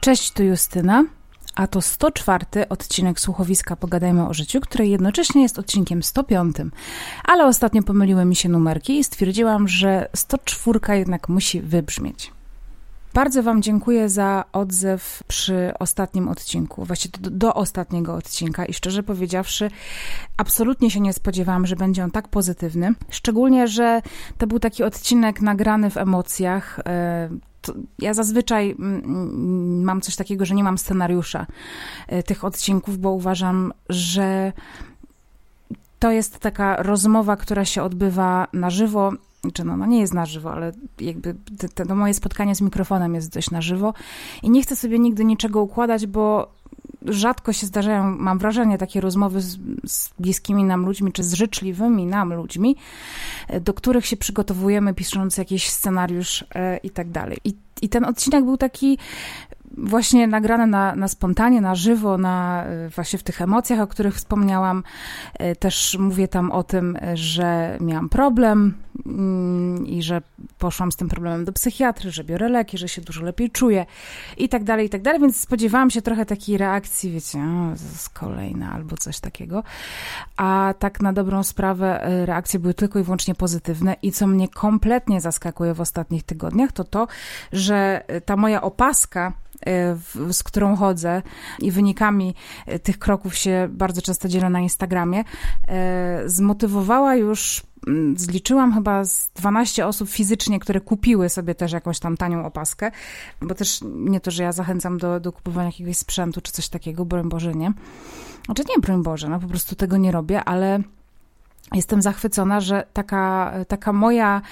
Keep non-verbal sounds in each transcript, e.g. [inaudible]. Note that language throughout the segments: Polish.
Cześć, tu Justyna, a to 104 odcinek słuchowiska Pogadajmy o życiu, który jednocześnie jest odcinkiem 105. Ale ostatnio pomyliły mi się numerki i stwierdziłam, że 104 jednak musi wybrzmieć. Bardzo Wam dziękuję za odzew przy ostatnim odcinku, właściwie do, do, ostatniego odcinka i szczerze powiedziawszy, absolutnie się nie spodziewałam, że będzie on tak pozytywny. Szczególnie, że to był taki odcinek nagrany w emocjach. Ja zazwyczaj mm, mm, mam coś takiego, że nie mam scenariusza e, tych odcinków, bo uważam, że to jest taka rozmowa, która się odbywa na żywo czy no, no nie jest na żywo, ale jakby to, to moje spotkanie z mikrofonem jest dość na żywo i nie chcę sobie nigdy niczego układać, bo rzadko się zdarzają, mam wrażenie, takie rozmowy z, z, bliskimi nam ludźmi, czy z życzliwymi nam ludźmi, do których się przygotowujemy, pisząc jakiś scenariusz e, i tak dalej. I ten odcinek był taki właśnie nagrane na, na spontanie, na żywo, na, e, właśnie w tych emocjach, o których wspomniałam. E, też mówię tam o tym, że miałam problem mm, i że poszłam z tym problemem do psychiatry, że biorę leki, że się dużo lepiej czuję i tak dalej, i tak dalej, więc spodziewałam się trochę takiej reakcji, wiecie, o, to jest kolejna albo coś takiego, a tak na dobrą sprawę e, reakcje były tylko i wyłącznie pozytywne. I co mnie kompletnie zaskakuje w ostatnich tygodniach, to to, że ta moja opaska E, z którą chodzę i wynikami e, tych kroków się bardzo często dzielę na Instagramie, e, zmotywowała już mm, zliczyłam chyba z 12 osób fizycznie, które kupiły sobie też jakąś tam tanią opaskę, bo też nie to, że ja zachęcam do, do kupowania jakiegoś sprzętu czy coś takiego, broń Boże nie. Znaczy nie, broń Boże, no po prostu tego nie robię, ale Jestem zachwycona, że taka, taka moja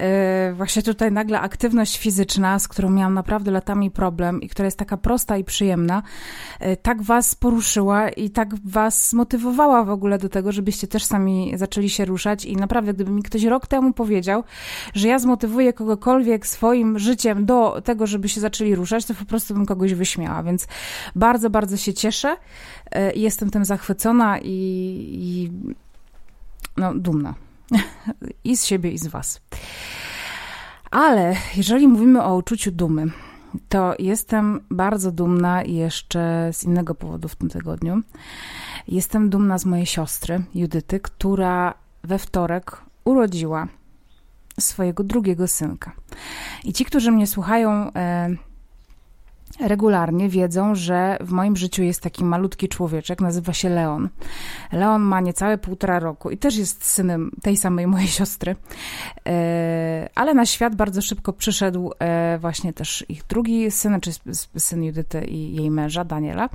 yy, właśnie tutaj nagle aktywność fizyczna, z którą miałam naprawdę latami problem i która jest taka prosta i przyjemna, yy, tak was poruszyła i tak was zmotywowała w ogóle do tego, żebyście też sami zaczęli się ruszać. I naprawdę, gdyby mi ktoś rok temu powiedział, że ja zmotywuję kogokolwiek swoim życiem do tego, żeby się zaczęli ruszać, to po prostu bym kogoś wyśmiała, więc bardzo, bardzo się cieszę yy, jestem tym zachwycona i, i no, dumna. I z siebie, i z Was. Ale jeżeli mówimy o uczuciu dumy, to jestem bardzo dumna jeszcze z innego powodu w tym tygodniu. Jestem dumna z mojej siostry, Judyty, która we wtorek urodziła swojego drugiego synka. I ci, którzy mnie słuchają, e, regularnie wiedzą, że w moim życiu jest taki malutki człowieczek, nazywa się Leon. Leon ma niecałe półtora roku i też jest synem tej samej mojej siostry, e, ale na świat bardzo szybko przyszedł e, właśnie też ich drugi syn, czy syn Judyty i jej męża, Daniela.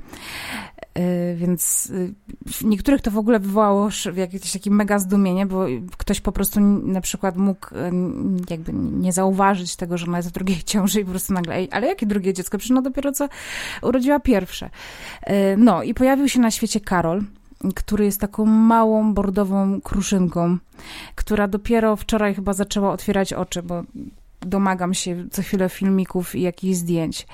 E, więc y, w niektórych to w ogóle wywołało jakieś takie mega zdumienie, bo ktoś po prostu na przykład mógł jakby nie zauważyć tego, że ona jest w drugiej [laughs] ciąży i po prostu nagle, ale jakie drugie dziecko? Przecież dopiero co urodziła pierwsze. No i pojawił się na świecie Karol, który jest taką małą, bordową kruszynką, która dopiero wczoraj chyba zaczęła otwierać oczy, bo domagam się co chwilę filmików i jakichś zdjęć.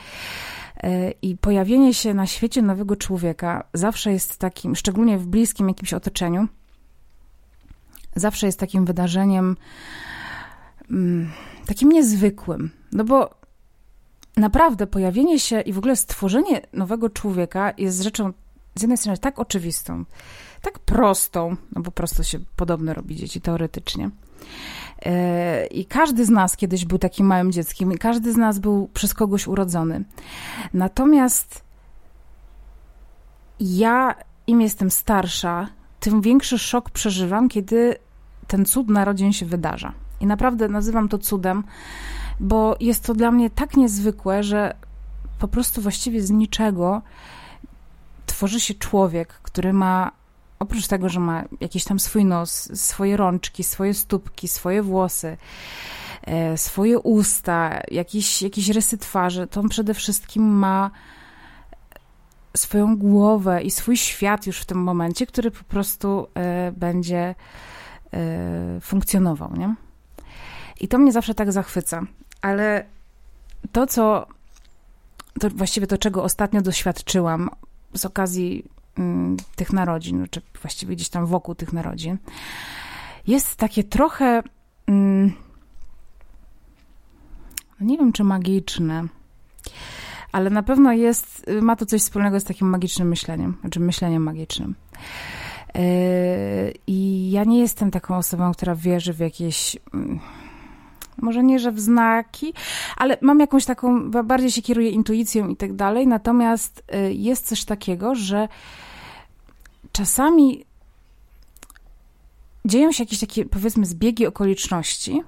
E, I pojawienie się na świecie nowego człowieka zawsze jest takim, szczególnie w bliskim jakimś otoczeniu, zawsze jest takim wydarzeniem mm, takim niezwykłym. No bo naprawdę pojawienie się i w ogóle stworzenie nowego człowieka jest rzeczą z jednej strony tak oczywistą, tak prostą, no bo prosto się podobno robi dzieci teoretycznie. E, I każdy z nas kiedyś był takim małym dzieckiem, i każdy z nas był przez kogoś urodzony. Natomiast ja, im jestem starsza, tym większy szok przeżywam, kiedy ten cud narodzin się wydarza. I naprawdę nazywam to cudem, bo jest to dla mnie tak niezwykłe, że po prostu właściwie z niczego tworzy się człowiek, który ma oprócz tego, że ma jakiś tam swój nos, swoje rączki, swoje stópki, swoje włosy, e, swoje usta, jakieś, jakieś rysy twarzy, to on przede wszystkim ma swoją głowę i swój świat już w tym momencie, który po prostu e, będzie e, funkcjonował, nie? I to mnie zawsze tak zachwyca. Ale to, co to właściwie to, czego ostatnio doświadczyłam z okazji tych narodzin, czy właściwie gdzieś tam wokół tych narodzin, jest takie trochę. Mm, no nie wiem, czy magiczne, ale na pewno jest, ma to coś wspólnego z takim magicznym myśleniem, znaczy myśleniem magicznym. Yy, I ja nie jestem taką osobą, która wierzy w jakieś mm, może nie, że w znaki, ale mam jakąś taką, bardziej się kieruję intuicją i tak dalej, natomiast y, jest coś takiego, że czasami dzieją się jakieś takie, powiedzmy, zbiegi okoliczności,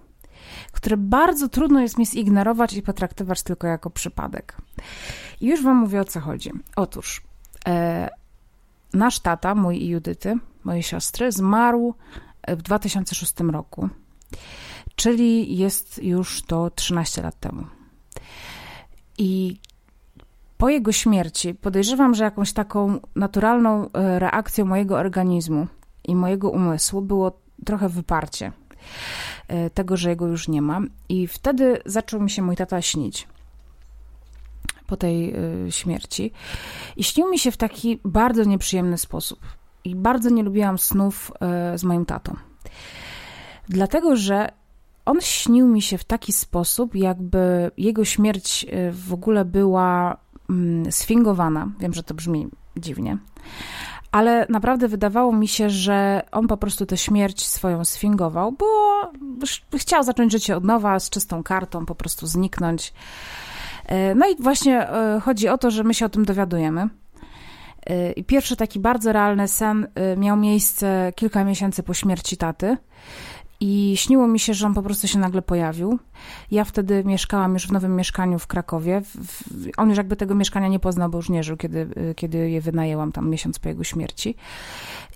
które bardzo trudno jest mi zignorować i potraktować tylko jako przypadek. I już wam mówię, o co chodzi. Otóż e, nasz tata, mój i Judyty, mojej siostry, zmarł w 2006 roku czyli jest już to 13 lat temu. I po jego śmierci podejrzewam, że jakąś taką naturalną e, reakcją mojego organizmu i mojego umysłu było trochę wyparcie e, tego, że jego już nie ma. I wtedy zaczął mi się mój tata śnić po tej e, śmierci. I śnił mi się w taki bardzo nieprzyjemny sposób. I bardzo nie lubiłam snów z moim tatą. Dlatego, że on śnił mi się w taki sposób, jakby jego śmierć w ogóle była sfingowana. Wiem, że to brzmi dziwnie, ale naprawdę wydawało mi się, że on po prostu tę śmierć swoją sfingował, bo chciał zacząć życie od nowa, z czystą kartą, po prostu zniknąć. Y, no i właśnie y, chodzi o to, że my się o tym dowiadujemy. I pierwszy taki bardzo realny sen miał miejsce kilka miesięcy po śmierci taty. I śniło mi się, że on po prostu się nagle pojawił. Ja wtedy mieszkałam już w nowym mieszkaniu w Krakowie. On już jakby tego mieszkania nie poznał, bo już nie żył, kiedy, kiedy je wynajęłam tam miesiąc po jego śmierci.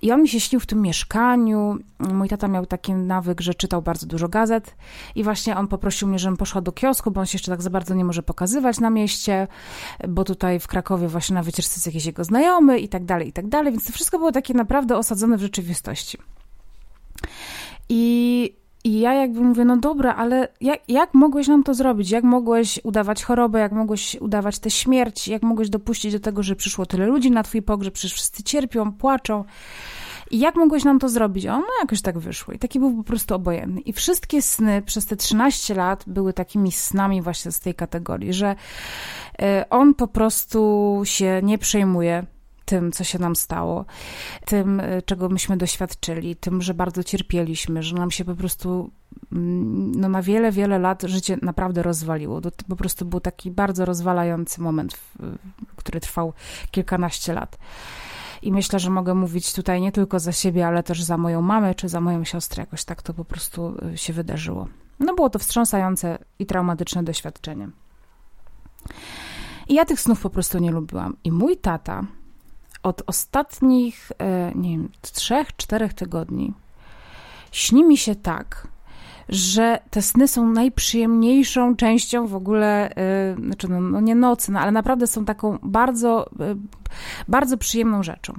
I on mi się śnił w tym mieszkaniu. Mój tata miał taki nawyk, że czytał bardzo dużo gazet i właśnie on poprosił mnie, żebym poszła do kiosku, bo on się jeszcze tak za bardzo nie może pokazywać na mieście, bo tutaj w Krakowie właśnie na wycieczce jest jakiś jego znajomy i tak dalej, i tak dalej. Więc to wszystko było takie naprawdę osadzone w rzeczywistości. I, i ja jakby mówię, no dobra, ale jak, jak mogłeś nam to zrobić? Jak mogłeś udawać chorobę? Jak mogłeś udawać tę śmierć? Jak mogłeś dopuścić do tego, że przyszło tyle ludzi na twój pogrzeb? Przecież wszyscy cierpią, płaczą. I jak mogłeś nam to zrobić? On, no jakoś tak wyszło. I taki był po prostu obojętny. I wszystkie sny przez te 13 lat były takimi snami właśnie z tej kategorii, że e, on po prostu się nie przejmuje tym, co się nam stało, tym, e, czego myśmy doświadczyli, tym, że bardzo cierpieliśmy, że nam się po prostu mm, no, na wiele, wiele lat życie naprawdę rozwaliło. To po prostu był taki bardzo rozwalający moment, który trwał kilkanaście lat. I myślę, że mogę mówić tutaj nie tylko za siebie, ale też za moją mamę czy za moją siostrę. Jakoś tak to po prostu e, się wydarzyło. No było to wstrząsające i traumatyczne doświadczenie. I ja tych snów po prostu nie lubiłam. I mój tata od ostatnich, e, nie wiem, trzech, czterech tygodni śni mi się tak, że te sny są najprzyjemniejszą częścią w ogóle, e, znaczy no, no nie nocy, no, ale naprawdę są taką bardzo, e, bardzo przyjemną rzeczą.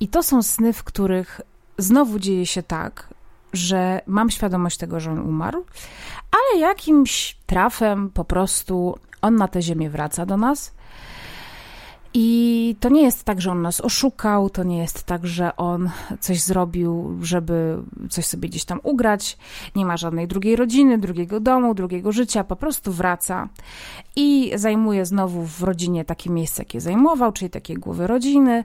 I to są sny, w których znowu dzieje się tak, że mam świadomość tego, że on umarł, ale jakimś trafem po prostu on na tę ziemię wraca do nas i to nie jest tak, że on nas oszukał, to nie jest tak, że on coś zrobił, żeby coś sobie gdzieś tam ugrać. Nie ma żadnej drugiej rodziny, drugiego domu, drugiego życia, po prostu wraca i zajmuje znowu w rodzinie takie miejsce, jakie zajmował, czyli takie głowy rodziny.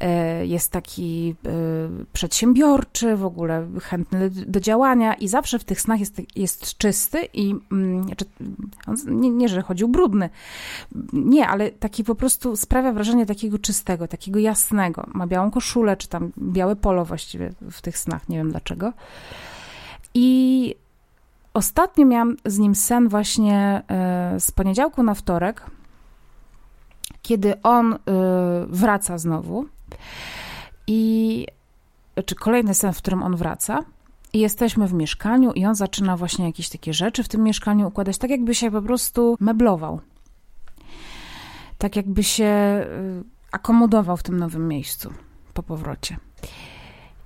E, jest taki e, przedsiębiorczy, w ogóle chętny do działania i zawsze w tych snach jest, jest czysty i mm, znaczy, nie, nie, że chodził brudny, nie, ale taki po prostu sprawia wrażenie takiego czystego, takiego jasnego. Ma białą koszulę, czy tam białe polo właściwie w tych snach, nie wiem dlaczego. I ostatnio miałam z nim sen właśnie e, z poniedziałku na wtorek, kiedy on e, wraca znowu. I czy kolejny sen, w którym on wraca. I jesteśmy w mieszkaniu, i on zaczyna właśnie jakieś takie rzeczy w tym mieszkaniu układać, tak jakby się po prostu meblował tak jakby się y, akomodował w tym nowym miejscu po powrocie.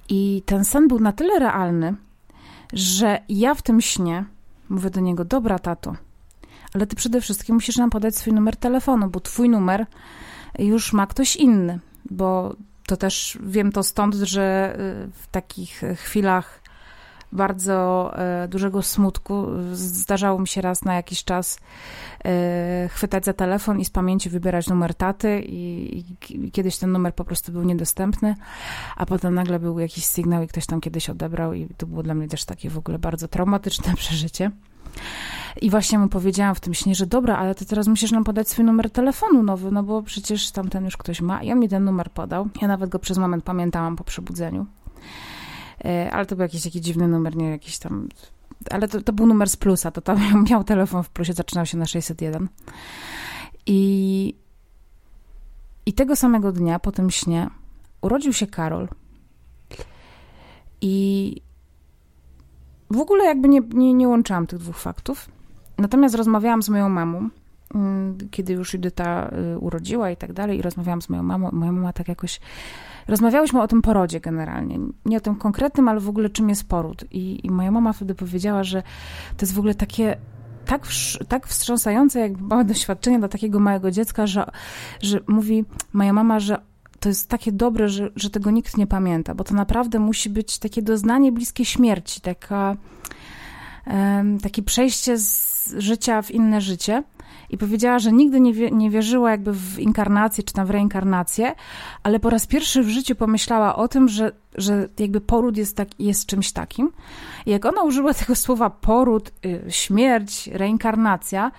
I ten sen był na tyle realny, że ja w tym śnie mówię do niego: Dobra, tato, ale ty przede wszystkim musisz nam podać swój numer telefonu, bo twój numer już ma ktoś inny. Bo to też wiem to stąd, że y, w takich chwilach bardzo e, dużego smutku. Zdarzało mi się raz na jakiś czas e, chwytać za telefon i z pamięci wybierać numer taty i, kiedyś ten numer po prostu był niedostępny, a potem nagle był jakiś sygnał i ktoś tam kiedyś odebrał i to było dla mnie też takie w ogóle bardzo traumatyczne [laughs] przeżycie. I właśnie mu powiedziałam w tym śnie, że dobra, ale ty teraz musisz nam podać swój numer telefonu nowy, no bo przecież tamten już ktoś ma. I on mi ten numer podał. Ja nawet go przez moment pamiętałam po przebudzeniu. E, ale to był jakiś taki dziwny numer, nie jakiś tam... Ale to, to był numer z plusa, to tam [laughs] miał telefon w plusie, zaczynał się na 601. I, I tego samego dnia, po tym śnie, urodził się Karol. I w ogóle jakby nie, nie, nie łączyłam tych dwóch faktów. Natomiast rozmawiałam z moją mamą, kiedy już Judyta y, urodziła i tak dalej, i rozmawiałam z moją mamą. Moja mama tak jakoś. Rozmawiałyśmy o tym porodzie generalnie. Nie o tym konkretnym, ale w ogóle czym jest poród. I, i moja mama wtedy powiedziała, że to jest w ogóle takie tak, tak wstrząsające, jak małe doświadczenie dla takiego małego dziecka, że, że mówi moja mama, że to jest takie dobre, że, że tego nikt nie pamięta, bo to naprawdę musi być takie doznanie bliskie śmierci, taka, um, takie przejście z życia w inne życie. I powiedziała, że nigdy nie, wie, nie wierzyła jakby w inkarnację czy tam w reinkarnację, ale po raz pierwszy w życiu pomyślała o tym, że, że jakby poród jest, tak, jest czymś takim. I jak ona użyła tego słowa poród, y, śmierć, reinkarnacja,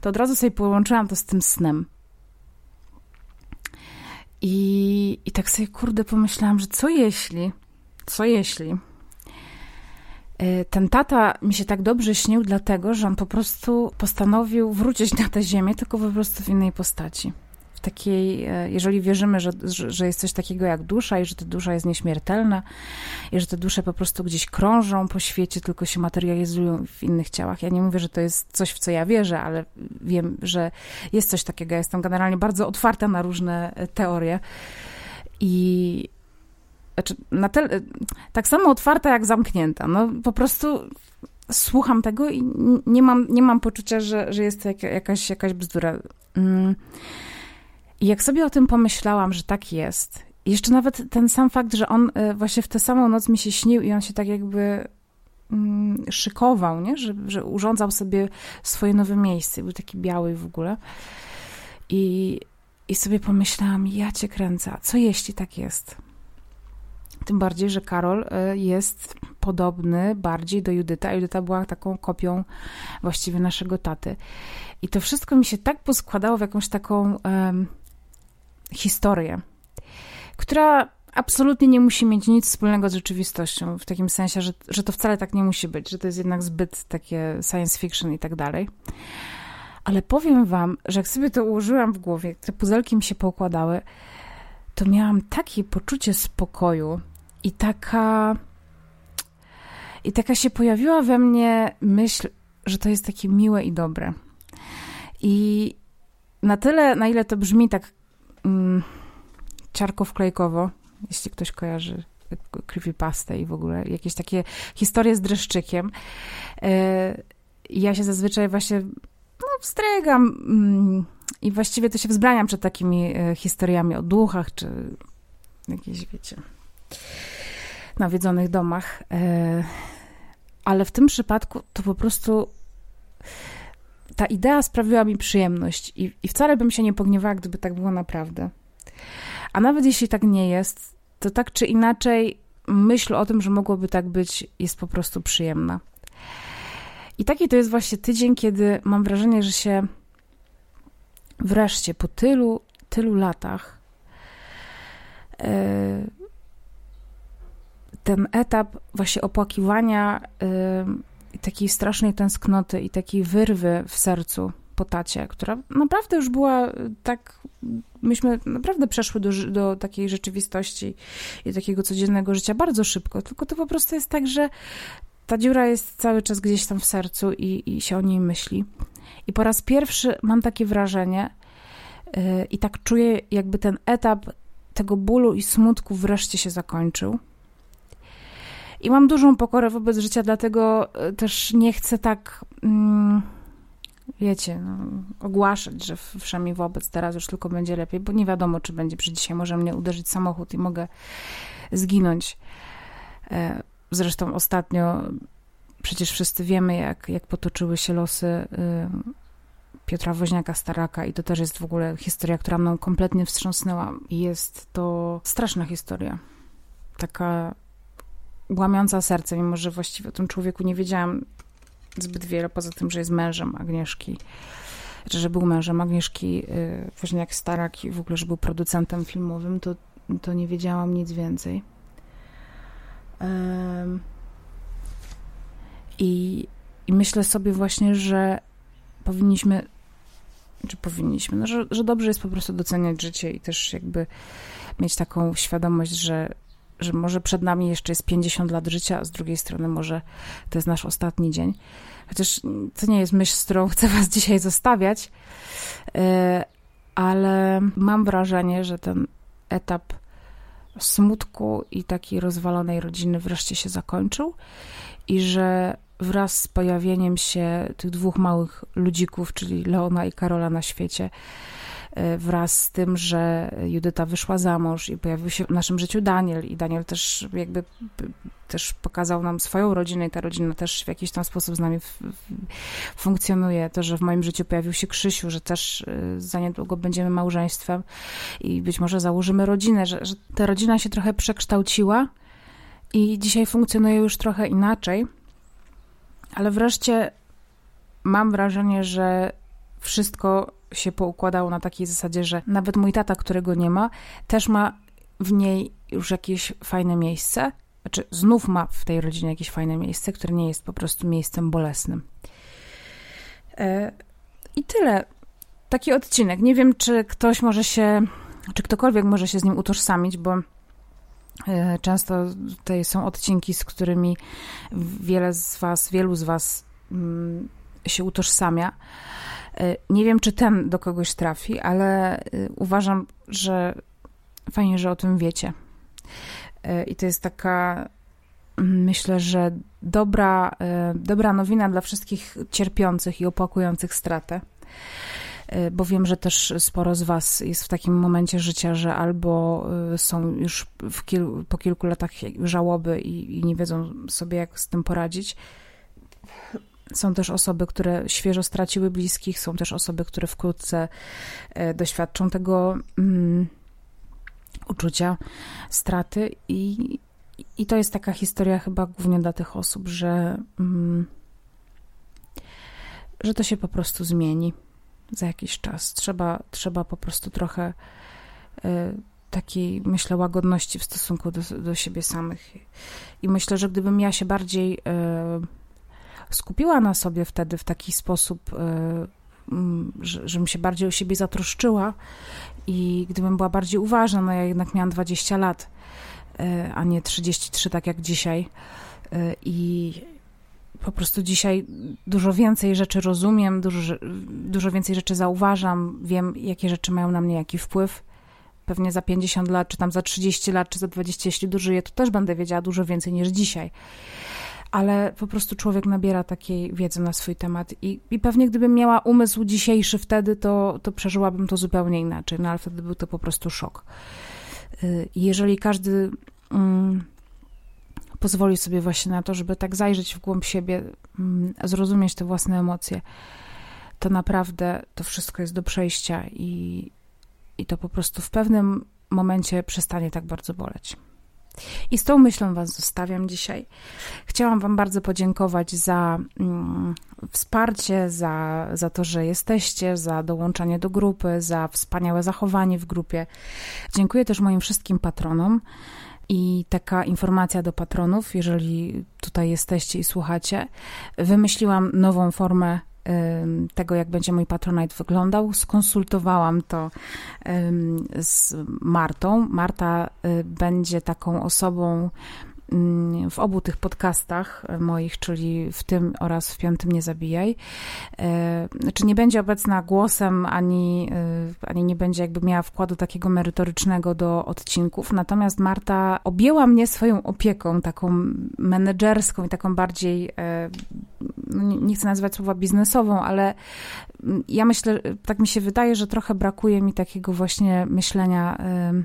to od razu sobie połączyłam to z tym snem. I, I tak sobie, kurde, pomyślałam, że co jeśli, co jeśli ten tata mi się tak dobrze śnił, dlatego że on po prostu postanowił wrócić na tę ziemię, tylko po prostu w innej postaci takiej, e, jeżeli wierzymy, że, że jest coś takiego jak dusza i że ta dusza jest nieśmiertelna i że te dusze po prostu gdzieś krążą po świecie, tylko się materializują w innych ciałach. Ja nie mówię, że to jest coś, w co ja wierzę, ale wiem, że jest coś takiego. Ja jestem generalnie bardzo otwarta na różne e, teorie i znaczy, tak samo otwarta jak zamknięta. No po prostu słucham tego i nie mam, nie mam poczucia, że, że jest to jakaś, jakaś bzdura. Mm. I jak sobie o tym pomyślałam, że tak jest, jeszcze nawet ten sam fakt, że on e, właśnie w tę samą noc mi się śnił i on się tak jakby mm, szykował, nie? Że, że urządzał sobie swoje nowe miejsce, był taki biały w ogóle. I, I sobie pomyślałam, ja cię kręcę, co jeśli tak jest? Tym bardziej, że Karol e, jest podobny bardziej do Judyta, a Judyta była taką kopią właściwie naszego taty. I to wszystko mi się tak poskładało w jakąś taką um, historię, która absolutnie nie musi mieć nic wspólnego z rzeczywistością, w takim sensie, że, że to wcale tak nie musi być, że to jest jednak zbyt takie science fiction i tak dalej. Ale powiem wam, że jak sobie to ułożyłam w głowie, te puzelki mi się poukładały, to miałam takie poczucie spokoju i taka. I taka się pojawiła we mnie myśl, że to jest takie miłe i dobre. I na tyle, na ile to brzmi tak mm, jeśli ktoś kojarzy creepypastę i w ogóle jakieś takie historie z dreszczykiem. E, ja się zazwyczaj właśnie no, wstrygam mm, i właściwie to się wzbraniam przed takimi e, historiami o duchach, czy jakieś, wiecie, nawiedzonych domach. E, ale w tym przypadku to po prostu ta idea sprawiła mi przyjemność i, i wcale bym się nie pogniewała, gdyby tak było naprawdę. A nawet jeśli tak nie jest, to tak czy inaczej myśl o tym, że mogłoby tak być, jest po prostu przyjemna. I taki to jest właśnie tydzień, kiedy mam wrażenie, że się wreszcie po tylu, tylu latach yy, ten etap właśnie opłakiwania yy, takiej strasznej tęsknoty i takiej wyrwy w sercu po tacie, która naprawdę już była tak, myśmy naprawdę przeszły do, do takiej rzeczywistości i takiego codziennego życia bardzo szybko, tylko to po prostu jest tak, że ta dziura jest cały czas gdzieś tam w sercu i, i się o niej myśli. I po raz pierwszy mam takie wrażenie yy, i tak czuję, jakby ten etap tego bólu i smutku wreszcie się zakończył. I mam dużą pokorę wobec życia, dlatego y, też nie chcę tak. Mm, wiecie, no, ogłaszać, że wszemi wobec teraz już tylko będzie lepiej, bo nie wiadomo, czy będzie, przy dzisiaj może mnie uderzyć samochód i mogę zginąć. E, Zresztą ostatnio przecież wszyscy wiemy, jak, jak potoczyły się losy y, Piotra Woźniaka-Staraka i to też jest w ogóle historia, która mną kompletnie wstrząsnęła. Jest to straszna historia. Taka łamiąca serce, mimo że właściwie o tym człowieku nie wiedziałam zbyt wiele, poza tym, że jest mężem Agnieszki, że był mężem Agnieszki y, Woźniak-Starak i w ogóle, że był producentem filmowym, to, to nie wiedziałam nic więcej. I, I myślę sobie właśnie, że powinniśmy, czy powinniśmy, no, że, że dobrze jest po prostu doceniać życie i też jakby mieć taką świadomość, że, że może przed nami jeszcze jest 50 lat życia, a z drugiej strony może to jest nasz ostatni dzień. Chociaż to nie jest myśl, z którą [laughs] chcę was dzisiaj zostawiać, e, ale mam wrażenie, że ten etap smutku i takiej rozwalonej rodziny wreszcie się zakończył i że wraz z pojawieniem się tych dwóch małych ludzików, czyli Leona i Karola na świecie, wraz z tym, że Judyta wyszła za mąż i pojawił się w naszym życiu Daniel i Daniel też jakby też pokazał nam swoją rodzinę i ta rodzina też w jakiś tam sposób z nami funkcjonuje. To, że w moim życiu pojawił się Krzysiu, że też e, za niedługo będziemy małżeństwem i być może założymy rodzinę, że, że ta rodzina się trochę przekształciła i dzisiaj funkcjonuje już trochę inaczej ale wreszcie mam wrażenie, że wszystko się poukładało na takiej zasadzie, że nawet mój tata, którego nie ma, też ma w niej już jakieś fajne miejsce. Znaczy, znów ma w tej rodzinie jakieś fajne miejsce, które nie jest po prostu miejscem bolesnym. E, I tyle. Taki odcinek. Nie wiem, czy ktoś może się, czy ktokolwiek może się z nim utożsamić, bo E, często tutaj są odcinki, z którymi wiele z Was, wielu z Was mm, się utożsamia. E, nie wiem, czy ten do kogoś trafi, ale e, uważam, że fajnie, że o tym wiecie. I to jest taka, myślę, że dobra, dobra nowina dla wszystkich cierpiących i opłakujących stratę. Bo wiem, że też sporo z Was jest w takim momencie życia, że albo są już po kilku latach żałoby i, i nie wiedzą sobie, jak z tym poradzić. Są też osoby, które świeżo straciły bliskich, są też osoby, które wkrótce e, doświadczą tego mm, uczucia straty, i, i to jest taka historia chyba głównie dla tych osób, że, mm, że to się po prostu zmieni za jakiś czas. Trzeba, trzeba po prostu trochę y, takiej, myślę, łagodności w stosunku do, do siebie samych. I myślę, że gdybym ja się bardziej y, skupiła na sobie wtedy w taki sposób, y, że, żebym się bardziej o siebie zatroszczyła i gdybym była bardziej uważna, no ja jednak miałam 20 lat, a nie 33, tak jak dzisiaj. I po prostu dzisiaj dużo więcej rzeczy rozumiem, dużo, dużo więcej rzeczy zauważam, wiem, jakie rzeczy mają na mnie jaki wpływ. Pewnie za 50 lat, czy tam za 30 lat, czy za 20, jeśli dożyję, to też będę wiedziała dużo więcej niż dzisiaj. Ale po prostu człowiek nabiera takiej wiedzy na swój temat i, i pewnie gdybym miała umysł dzisiejszy wtedy, to, to przeżyłabym to zupełnie inaczej, no ale wtedy był to po prostu szok. Y, jeżeli każdy... Mm, pozwoli sobie właśnie na to, żeby tak zajrzeć w głąb siebie, mm, zrozumieć te własne emocje, to naprawdę to wszystko jest do przejścia i, i to po prostu w pewnym momencie przestanie tak bardzo boleć. I z tą myślą Was zostawiam dzisiaj. Chciałam Wam bardzo podziękować za mm, wsparcie, za, za to, że jesteście, za dołączanie do grupy, za wspaniałe zachowanie w grupie. Dziękuję też moim wszystkim patronom. I taka informacja do patronów, jeżeli tutaj jesteście i słuchacie, wymyśliłam nową formę tego, jak będzie mój Patronite wyglądał. Skonsultowałam to z Martą. Marta y, będzie taką osobą, Mm, w obu tych podcastach moich, czyli w tym oraz w piątym Nie Zabijaj. E, znaczy nie będzie obecna głosem, ani, e, ani nie będzie jakby miała wkładu takiego merytorycznego do odcinków, natomiast Marta objęła mnie swoją opieką, taką menedżerską i taką bardziej e, nie, nie chcę nazywać słowa biznesową, ale ja myślę, tak mi się wydaje, że trochę brakuje mi takiego właśnie myślenia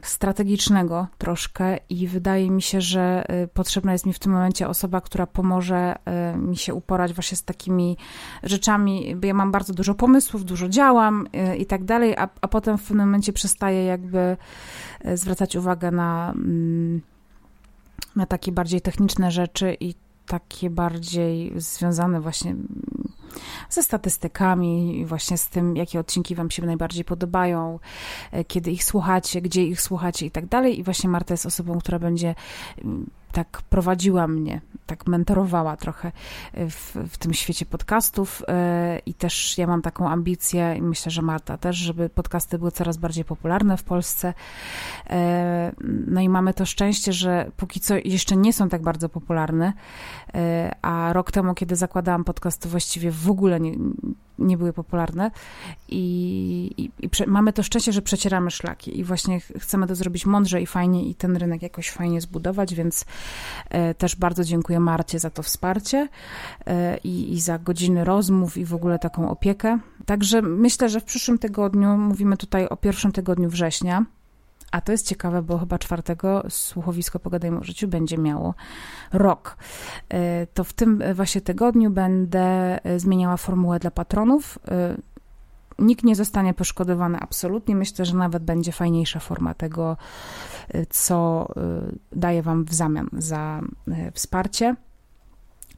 strategicznego troszkę i wydaje mi się, że y, potrzebna jest mi w tym momencie osoba, która pomoże y, mi się uporać właśnie z takimi rzeczami, bo ja mam bardzo dużo pomysłów, dużo działam y, i tak dalej, a, a potem w pewnym momencie przestaję jakby zwracać uwagę na, mm, na takie bardziej techniczne rzeczy i takie bardziej związane właśnie ze statystykami, właśnie z tym, jakie odcinki Wam się najbardziej podobają, e, kiedy ich słuchacie, gdzie ich słuchacie i tak dalej. I właśnie Marta jest osobą, która będzie tak prowadziła mnie, tak mentorowała trochę w, w tym świecie podcastów e, i też ja mam taką ambicję i myślę, że Marta też, żeby podcasty były coraz bardziej popularne w Polsce. E, no i mamy to szczęście, że póki co jeszcze nie są tak bardzo popularne, e, a rok temu, kiedy zakładałam podcast, to właściwie w ogóle nie, nie były popularne i, i, i prze, mamy to szczęście, że przecieramy szlaki i właśnie chcemy to zrobić mądrze i fajnie i ten rynek jakoś fajnie zbudować, więc e, też bardzo dziękuję Marcie za to wsparcie e, i, i za godziny rozmów i w ogóle taką opiekę. Także myślę, że w przyszłym tygodniu, mówimy tutaj o pierwszym tygodniu września, a to jest ciekawe, bo chyba czwartego słuchowisko Pogadajmy o życiu będzie miało rok. E, to w tym właśnie tygodniu będę e, zmieniała formułę dla patronów. E, nikt nie zostanie poszkodowany absolutnie. Myślę, że nawet będzie fajniejsza forma tego, co daję Wam w zamian za wsparcie.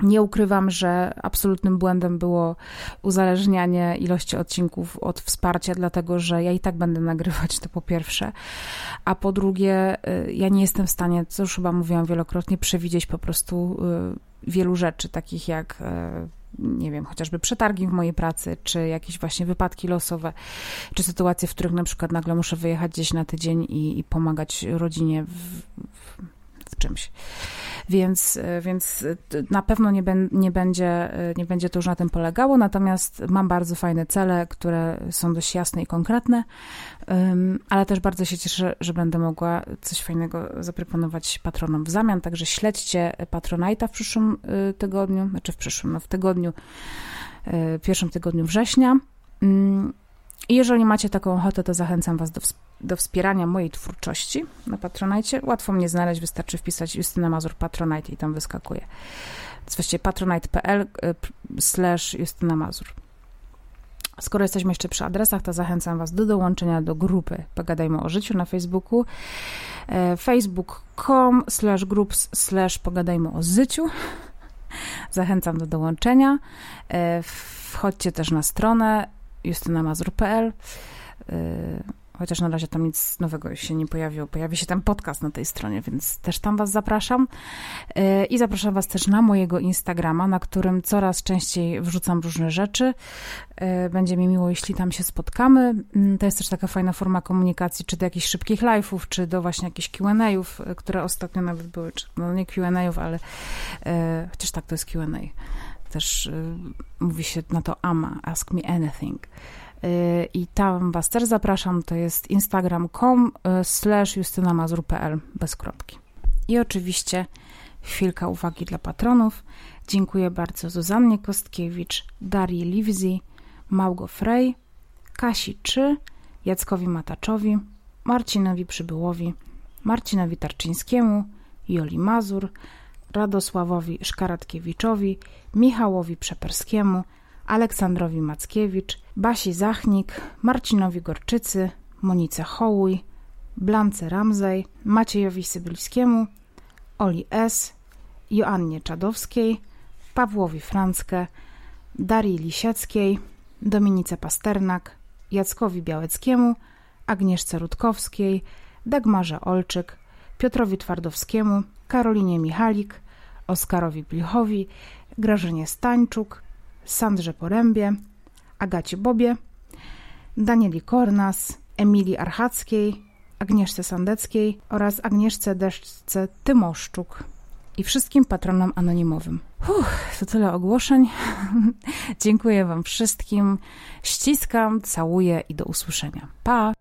Nie ukrywam, że absolutnym błędem było uzależnianie ilości odcinków od wsparcia, dlatego że ja i tak będę nagrywać to po pierwsze, a po drugie, y, ja nie jestem w stanie, co już chyba mówiłam wielokrotnie, przewidzieć po prostu y, wielu rzeczy, takich jak y, nie wiem, chociażby przetargi w mojej pracy, czy jakieś właśnie wypadki losowe, czy sytuacje, w których na przykład nagle muszę wyjechać gdzieś na tydzień i, i pomagać rodzinie w, w, w czymś. Więc, e, więc e, na pewno nie, ben, nie, będzie, e, nie będzie to już na tym polegało, natomiast mam bardzo fajne cele, które są dość jasne i konkretne, ale też bardzo się cieszę, że będę mogła coś fajnego zaproponować patronom w zamian, także śledźcie Patronite'a w przyszłym tygodniu, znaczy w przyszłym, no w tygodniu, pierwszym tygodniu września. I jeżeli macie taką ochotę, to zachęcam Was do, do wspierania mojej twórczości na Patronite. Łatwo mnie znaleźć, wystarczy wpisać Justyna Mazur Patronite i tam wyskakuje. To właściwie patronite.pl y, slash Justyna Mazur. Skoro jesteśmy jeszcze przy adresach, to zachęcam Was do dołączenia do grupy Pogadajmy o życiu na Facebooku e, facebook.com slash groups slash pogadajmy o życiu. Zachęcam do dołączenia. E, wchodźcie też na stronę justynamazur.pl chociaż na razie tam nic nowego się nie pojawiło. Pojawi się tam podcast na tej stronie, więc też tam Was zapraszam. E, I zapraszam Was też na mojego Instagrama, na którym coraz częściej wrzucam różne rzeczy. E, będzie mi miło, jeśli tam się spotkamy. Mm, to jest też taka fajna forma komunikacji, czy do jakichś szybkich live'ów, czy do właśnie jakichś Q&A'ów, które ostatnio nawet były, czy, no nie Q&A'ów, ale chociaż tak, to jest Q&A. Też mówi się na to AMA, Ask Me Anything. Y, i tam Was też zapraszam. To jest instagram.com y, slash justynamazur.pl bez kropki. I oczywiście chwilka uwagi dla patronów. Dziękuję bardzo Zuzannie Kostkiewicz, Darii Livzi, Małgo Frey, Kasi Czy, Jackowi Mataczowi, Marcinowi Przybyłowi, Marcinowi Tarczyńskiemu, Joli Mazur, Radosławowi Szkaratkiewiczowi, Michałowi Przeperskiemu, Aleksandrowi Mackiewicz, Basi Zachnik, Marcinowi Gorczycy, Monice Hołuj, Blance Ramzej, Maciejowi Sybylskiemu, Oli S., Joannie Czadowskiej, Pawłowi Franckę, Darii Lisieckiej, Dominice Pasternak, Jackowi Białeckiemu, Agnieszce Rutkowskiej, Dagmarze Olczyk, Piotrowi Twardowskiemu, Karolinie Michalik, Oskarowi Blichowi, Grażynie Stańczuk, Sandrze Porębie, Agacie Bobie, Danieli Kornas, Emilii Archackiej, Agnieszce Sandeckiej oraz Agnieszce Deszczce Tymoszczuk i wszystkim patronom anonimowym. Uff, to tyle ogłoszeń. [laughs] Dziękuję Wam wszystkim. Ściskam, całuję i do usłyszenia. Pa!